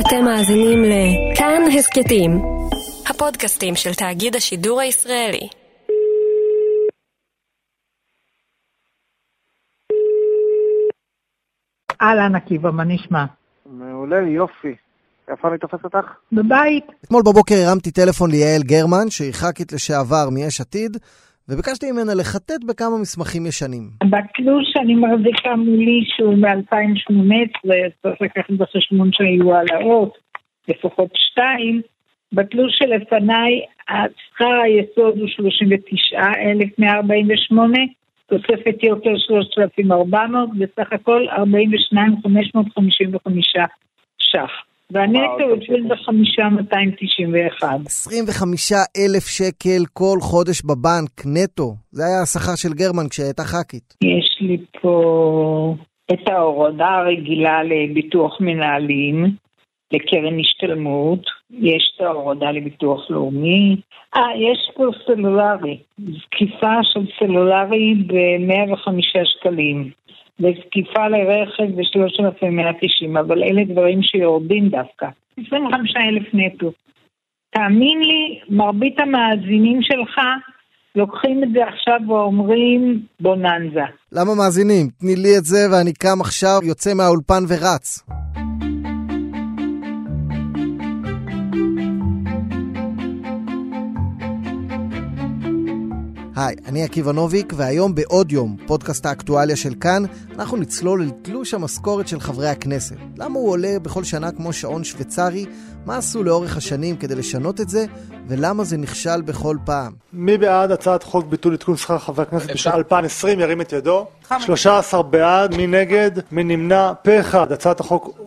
אתם מאזינים לכאן הסכתים, הפודקאסטים של תאגיד השידור הישראלי. אהלן עקיבא, מה נשמע? מעולה, יופי. איפה אני תופס אותך? בבית. אתמול בבוקר הרמתי טלפון ליעל גרמן, שהיא ח"כית לשעבר מיש עתיד, וביקשתי ממנה לחטט בכמה מסמכים ישנים. בתלוש שאני מחזיקה מולי, שהוא מ-2018, צריך לקחת בחשבון שהיו העלאות, לפחות שתיים, בתלוש שלפניי, שכר היסוד הוא 39,148, תוספת יוקר 3,400, בסך הכל 42,555 ש"ח. והנטו הוא 25,291. 25 אלף שקל כל חודש בבנק, נטו. זה היה השכר של גרמן כשהייתה ח"כית. יש לי פה את ההורדה הרגילה לביטוח מנהלים, לקרן השתלמות, יש את ההורדה לביטוח לאומי. אה, יש פה סלולרי, זקיפה של סלולרי ב-105 שקלים. וזקיפה לרכב ב-3,190, אבל אלה דברים שיורדים דווקא. 25,000 נטו. תאמין לי, מרבית המאזינים שלך לוקחים את זה עכשיו ואומרים בוננזה. למה מאזינים? תני לי את זה ואני קם עכשיו, יוצא מהאולפן ורץ. היי, אני עקיבא נוביק, והיום בעוד יום, פודקאסט האקטואליה של כאן, אנחנו נצלול אל תלוש המשכורת של חברי הכנסת. למה הוא עולה בכל שנה כמו שעון שוויצרי? מה עשו לאורך השנים כדי לשנות את זה? ולמה זה נכשל בכל פעם? מי בעד הצעת חוק ביטול עדכון שכר חברי הכנסת בשנת 2020? ירים את ידו. 13 בעד, מי נגד? מי נמנע? פה אחד. הצעת החוק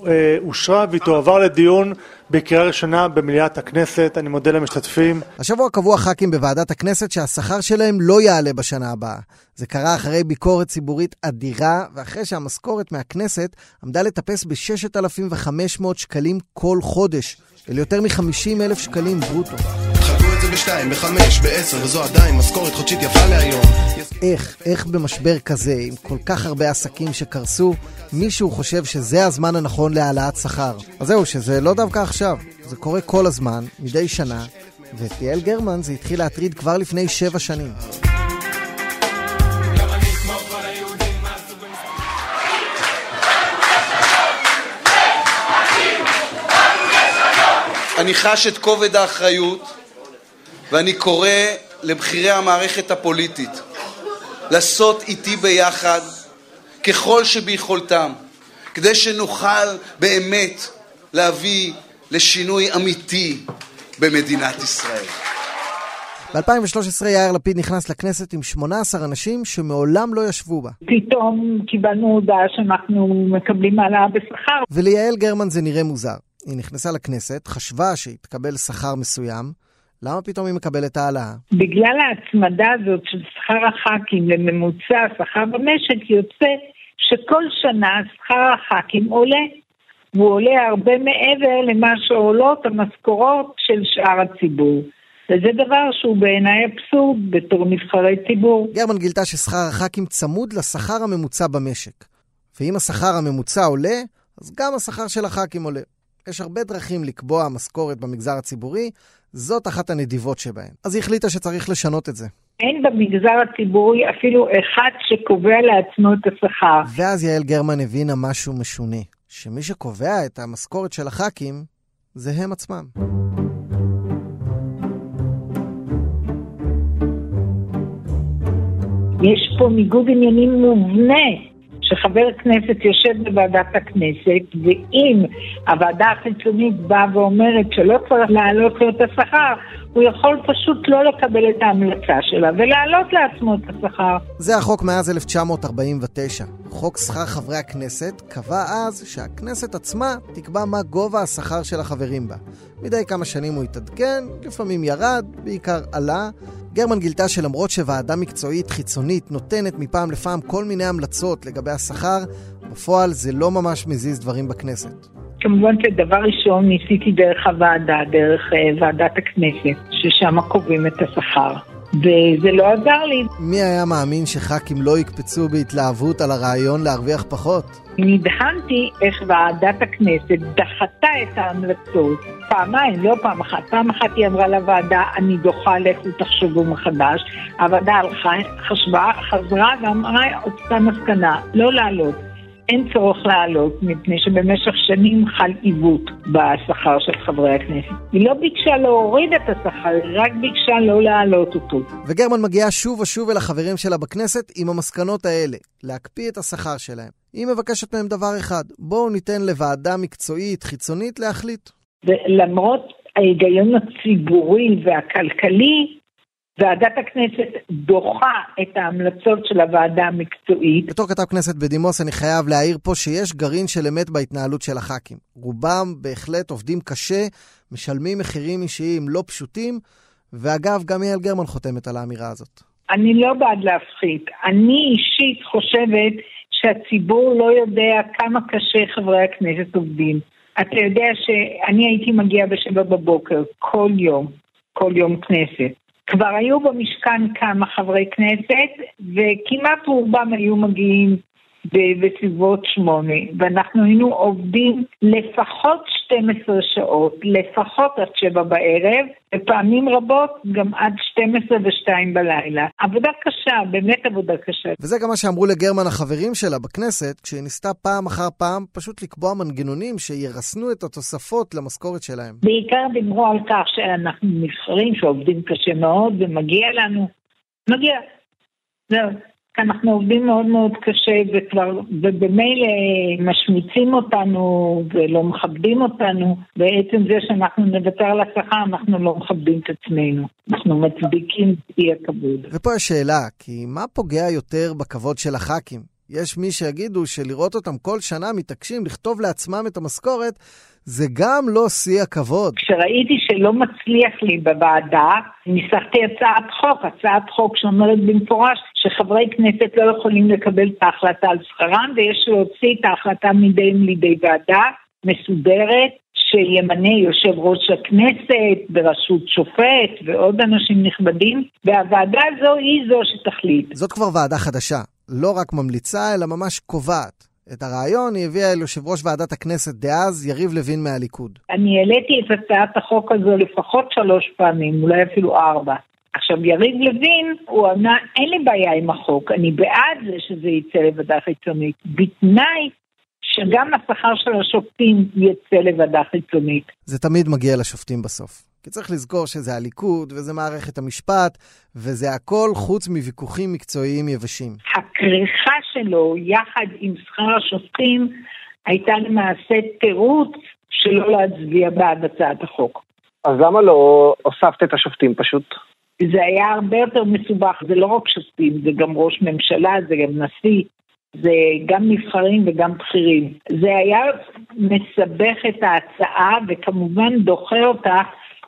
אושרה והיא תועבר לדיון בקריאה ראשונה במליאת הכנסת. אני מודה למשתתפים. השבוע קבעו הח"כים בוועדת הכנסת שהשכר שלהם לא יעלה בשנה הבאה. זה קרה אחרי ביקורת ציבורית אדירה, ואחרי שהמשכורת מהכנסת עמדה לטפס ב-6,500 שקלים כל חודש, אל יותר מ-50 אלף שקלים ברוטו. חלקו את זה בשתיים, בחמש, בעשר, וזו עדיין משכורת חודשית יפה להיום. איך, איך במשבר כזה, עם כל כך הרבה עסקים שקרסו, מישהו חושב שזה הזמן הנכון להעלאת שכר? אז זהו, שזה לא דווקא עכשיו. זה קורה כל הזמן, מדי שנה, ואת יעל גרמן זה התחיל להטריד כבר לפני שבע שנים. אני חש את כובד האחריות ואני קורא לבכירי המערכת הפוליטית לעשות איתי ביחד ככל שביכולתם כדי שנוכל באמת להביא לשינוי אמיתי במדינת ישראל. ב-2013 יאיר לפיד נכנס לכנסת עם 18 אנשים שמעולם לא ישבו בה. פתאום קיבלנו הודעה שאנחנו מקבלים העלאה בשכר. וליעל גרמן זה נראה מוזר. היא נכנסה לכנסת, חשבה שהיא תקבל שכר מסוים, למה פתאום היא מקבלת העלאה? בגלל ההצמדה הזאת של שכר הח"כים לממוצע השכר במשק, יוצא שכל שנה שכר הח"כים עולה. והוא עולה הרבה מעבר למה שעולות המשכורות של שאר הציבור. וזה דבר שהוא בעיניי אבסורד בתור נבחרי ציבור. גרמן גילתה ששכר הח"כים צמוד לשכר הממוצע במשק. ואם השכר הממוצע עולה, אז גם השכר של הח"כים עולה. יש הרבה דרכים לקבוע משכורת במגזר הציבורי, זאת אחת הנדיבות שבהן. אז היא החליטה שצריך לשנות את זה. אין במגזר הציבורי אפילו אחד שקובע לעצמו את השכר. ואז יעל גרמן הבינה משהו משונה, שמי שקובע את המשכורת של הח"כים זה הם עצמם. יש פה ניגוד עניינים מובנה. שחבר כנסת יושב בוועדת הכנסת, ואם הוועדה החיצונית באה ואומרת שלא צריך להעלות לו את השכר, הוא יכול פשוט לא לקבל את ההמלצה שלה ולהעלות לעצמו את השכר. זה החוק מאז 1949. חוק שכר חברי הכנסת קבע אז שהכנסת עצמה תקבע מה גובה השכר של החברים בה. מדי כמה שנים הוא התעדכן, לפעמים ירד, בעיקר עלה. גרמן גילתה שלמרות שוועדה מקצועית חיצונית נותנת מפעם לפעם כל מיני המלצות לגבי השכר, בפועל זה לא ממש מזיז דברים בכנסת. כמובן שדבר ראשון ניסיתי דרך הוועדה, דרך uh, ועדת הכנסת, ששם קובעים את השכר. וזה לא עזר לי. מי היה מאמין שח"כים לא יקפצו בהתלהבות על הרעיון להרוויח פחות? נדהמתי איך ועדת הכנסת דחתה את ההמלצות פעמיים, לא פעם אחת. פעם אחת היא אמרה לוועדה, אני דוחה, לכו תחשבו מחדש. הוועדה הלכה, חשבה, חזרה ואמרה, אותה מסקנה, לא לעלות. אין צורך לעלות, מפני שבמשך שנים חל עיוות בשכר של חברי הכנסת. היא לא ביקשה להוריד את השכר, היא רק ביקשה לא להעלות אותו. וגרמן מגיעה שוב ושוב אל החברים שלה בכנסת עם המסקנות האלה, להקפיא את השכר שלהם. היא מבקשת מהם דבר אחד, בואו ניתן לוועדה מקצועית חיצונית להחליט. ולמרות ההיגיון הציבורי והכלכלי, ועדת הכנסת דוחה את ההמלצות של הוועדה המקצועית. בתור כתב כנסת בדימוס אני חייב להעיר פה שיש גרעין של אמת בהתנהלות של הח"כים. רובם בהחלט עובדים קשה, משלמים מחירים אישיים לא פשוטים, ואגב, גם יעל גרמן חותמת על האמירה הזאת. אני לא בעד להפחית. אני אישית חושבת שהציבור לא יודע כמה קשה חברי הכנסת עובדים. אתה יודע שאני הייתי מגיעה בשבע בבוקר כל יום, כל יום כנסת. כבר היו במשכן כמה חברי כנסת, וכמעט רובם היו מגיעים בסביבות שמונה, ואנחנו היינו עובדים לפחות 12 שעות, לפחות עד שבע בערב, ופעמים רבות גם עד 12 ו-2 בלילה. עבודה קשה, באמת עבודה קשה. וזה גם מה שאמרו לגרמן החברים שלה בכנסת, כשהיא ניסתה פעם אחר פעם פשוט לקבוע מנגנונים שירסנו את התוספות למשכורת שלהם. בעיקר דיברו על כך שאנחנו נבחרים שעובדים קשה מאוד ומגיע לנו. מגיע. זהו. אנחנו עובדים מאוד מאוד קשה וכבר, ובמילא משמיצים אותנו ולא מכבדים אותנו, בעצם זה שאנחנו נוותר על השכר, אנחנו לא מכבדים את עצמנו. אנחנו מצדיקים אי הכבוד. ופה השאלה, כי מה פוגע יותר בכבוד של הח"כים? יש מי שיגידו שלראות אותם כל שנה מתעקשים לכתוב לעצמם את המשכורת, זה גם לא שיא הכבוד. כשראיתי שלא מצליח לי בוועדה, ניסחתי הצעת חוק, הצעת חוק שאומרת במפורש שחברי כנסת לא יכולים לקבל את ההחלטה על שכרם, ויש להוציא את ההחלטה מידי לידי ועדה מסודרת, שימנה יושב ראש הכנסת בראשות שופט ועוד אנשים נכבדים, והוועדה הזו היא זו שתחליט. זאת כבר ועדה חדשה, לא רק ממליצה, אלא ממש קובעת. את הרעיון היא הביאה אל יושב ראש ועדת הכנסת דאז, יריב לוין מהליכוד. אני העליתי את הצעת החוק הזו לפחות שלוש פעמים, אולי אפילו ארבע. עכשיו, יריב לוין, הוא ענה, אין לי בעיה עם החוק, אני בעד זה שזה יצא לוועדה חיצונית, בתנאי שגם השכר של השופטים יצא לוועדה חיצונית. זה תמיד מגיע לשופטים בסוף. כי צריך לזכור שזה הליכוד, וזה מערכת המשפט, וזה הכל חוץ מוויכוחים מקצועיים יבשים. הכריכה שלו יחד עם שכר השופטים הייתה למעשה תירוץ שלא להצביע בעד הצעת החוק. אז למה לא הוספת את השופטים פשוט? זה היה הרבה יותר מסובך, זה לא רק שופטים, זה גם ראש ממשלה, זה גם נשיא, זה גם נבחרים וגם בכירים. זה היה מסבך את ההצעה וכמובן דוחה אותה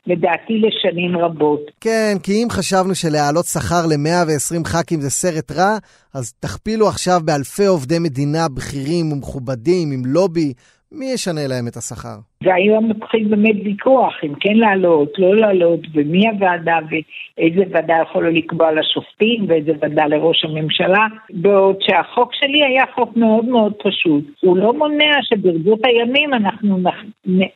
לדעתי לשנים רבות. כן, כי אם חשבנו שלהעלות שכר ל-120 ח"כים זה סרט רע, אז תכפילו עכשיו באלפי עובדי מדינה בכירים ומכובדים עם לובי, מי ישנה להם את השכר? והיום מתחיל באמת ויכוח אם כן לעלות, לא לעלות, ומי הוועדה, ואיזה ועדה יכולה לקבוע לשופטים, ואיזה ועדה לראש הממשלה, בעוד שהחוק שלי היה חוק מאוד מאוד פשוט. הוא לא מונע שברבות הימים אנחנו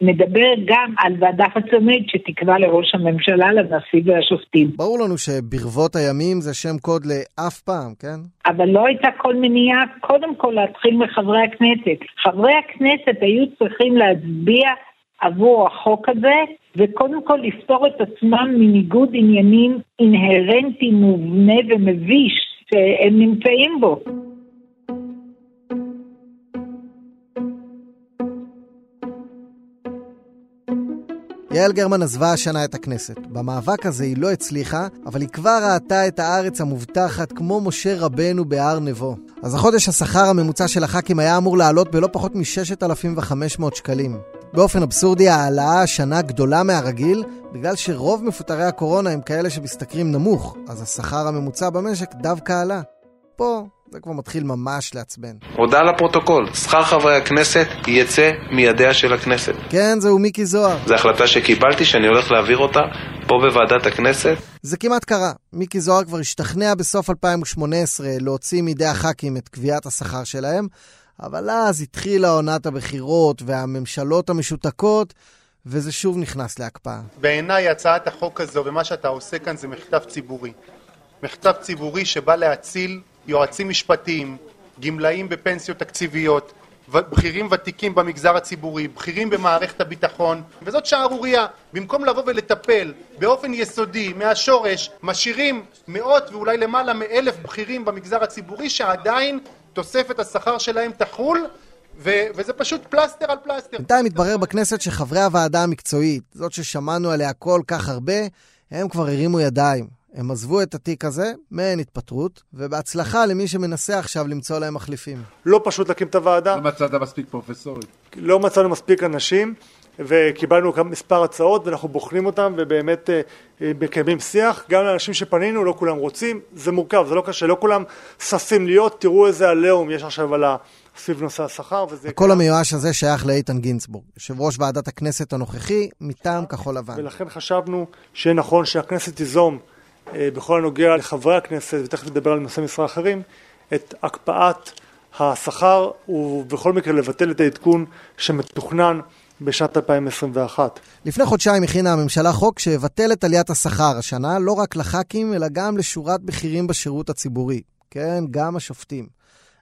נדבר גם על ועדה חיצונית שתקבע לראש הממשלה, לנשיא ולשופטים. ברור לנו שברבות הימים זה שם קוד לאף פעם, כן? אבל לא הייתה כל מניעה קודם כל להתחיל מחברי הכנסת. חברי הכנסת היו צריכים להצביע עבור החוק הזה, וקודם כל לפתור את עצמם מניגוד עניינים אינהרנטי, מובנה ומביש שהם נמצאים בו. יעל גרמן עזבה השנה את הכנסת. במאבק הזה היא לא הצליחה, אבל היא כבר ראתה את הארץ המובטחת כמו משה רבנו בהר נבו. אז החודש השכר הממוצע של הח"כים היה אמור לעלות בלא פחות מ-6,500 שקלים. באופן אבסורדי ההעלאה השנה גדולה מהרגיל, בגלל שרוב מפוטרי הקורונה הם כאלה שמשתכרים נמוך, אז השכר הממוצע במשק דווקא עלה. פה זה כבר מתחיל ממש לעצבן. הודעה לפרוטוקול, שכר חברי הכנסת יצא מידיה של הכנסת. כן, זהו מיקי זוהר. זו החלטה שקיבלתי שאני הולך להעביר אותה פה בוועדת הכנסת. זה כמעט קרה. מיקי זוהר כבר השתכנע בסוף 2018 להוציא מידי הח"כים את קביעת השכר שלהם, אבל אז התחילה עונת הבחירות והממשלות המשותקות, וזה שוב נכנס להקפאה. בעיניי הצעת החוק הזו ומה שאתה עושה כאן זה מחטף ציבורי. מחטף ציבורי שבא להציל יועצים משפטיים, גמלאים בפנסיות תקציביות, בכירים ותיקים במגזר הציבורי, בכירים במערכת הביטחון, וזאת שערורייה. במקום לבוא ולטפל באופן יסודי, מהשורש, משאירים מאות ואולי למעלה מאלף בכירים במגזר הציבורי שעדיין תוספת השכר שלהם תחול ו- וזה פשוט פלסטר על פלסטר. בינתיים מתברר בכנסת שחברי הוועדה המקצועית, זאת ששמענו עליה כל כך הרבה, הם כבר הרימו ידיים. הם עזבו את התיק הזה, מעין התפטרות, ובהצלחה למי שמנסה עכשיו למצוא להם מחליפים. לא פשוט להקים את הוועדה. לא מצאת מספיק פרופסורים. לא מצאנו מספיק אנשים, וקיבלנו גם מספר הצעות, ואנחנו בוחנים אותן, ובאמת אה, אה, מקיימים שיח. גם לאנשים שפנינו, לא כולם רוצים, זה מורכב, זה לא קשה, לא כולם ששים להיות, תראו איזה עליהום יש עכשיו על ה... סביב נושא השכר, וזה... הקול המיואש הזה שייך לאיתן גינצבורג, יושב ראש ועדת הכנסת הנוכחי, מטעם כחול לבן. ולכן חשבנו שיהיה נכון שהכנסת תיזום אה, בכל הנוגע לחברי הכנסת, ותכף נדבר על נושאי משרה אחרים, את הקפאת השכר, ובכל מקרה לבטל את העדכון שמתוכנן בשנת 2021. לפני חודשיים הכינה הממשלה חוק שיבטל את עליית השכר השנה, לא רק לח"כים, אלא גם לשורת בכירים בשירות הציבורי. כן, גם השופטים.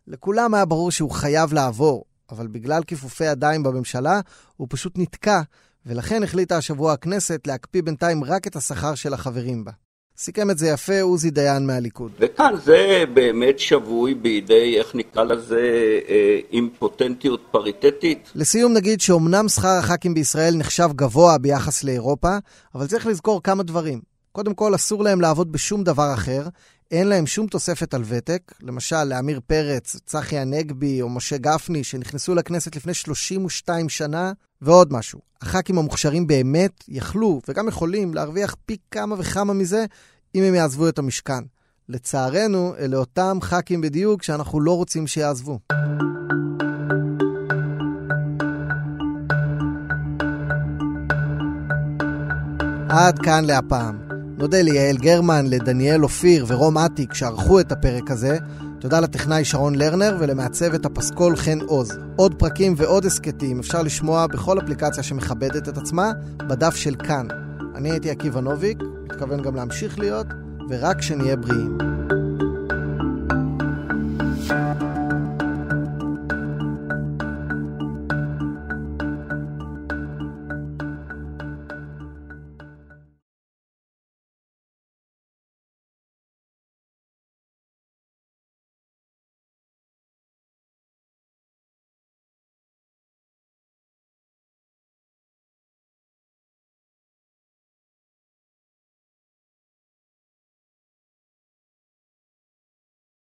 לכולם היה ברור שהוא חייב לעבור, אבל בגלל כיפופי ידיים בממשלה, הוא פשוט נתקע, ולכן החליטה השבוע הכנסת להקפיא בינתיים רק את השכר של החברים בה. סיכם את זה יפה עוזי דיין מהליכוד. וכאן זה באמת שבוי בידי, איך נקרא לזה, אה, אימפוטנטיות פריטטית. לסיום נגיד שאומנם שכר הח"כים בישראל נחשב גבוה ביחס לאירופה, אבל צריך לזכור כמה דברים. קודם כל, אסור להם לעבוד בשום דבר אחר, אין להם שום תוספת על ותק, למשל לעמיר פרץ, צחי הנגבי או משה גפני, שנכנסו לכנסת לפני 32 שנה, ועוד משהו. הח"כים המוכשרים באמת יכלו, וגם יכולים, להרוויח פי כמה וכמה מזה, אם הם יעזבו את המשכן. לצערנו, אלה אותם ח"כים בדיוק שאנחנו לא רוצים שיעזבו. עד כאן להפעם. נודה ליעל גרמן, לדניאל אופיר ורום אטיק שערכו את הפרק הזה. תודה לטכנאי שרון לרנר ולמעצבת הפסקול חן עוז. עוד פרקים ועוד הסכתים אפשר לשמוע בכל אפליקציה שמכבדת את עצמה, בדף של כאן. אני הייתי עקיבא נוביק, מתכוון גם להמשיך להיות, ורק שנהיה בריאים.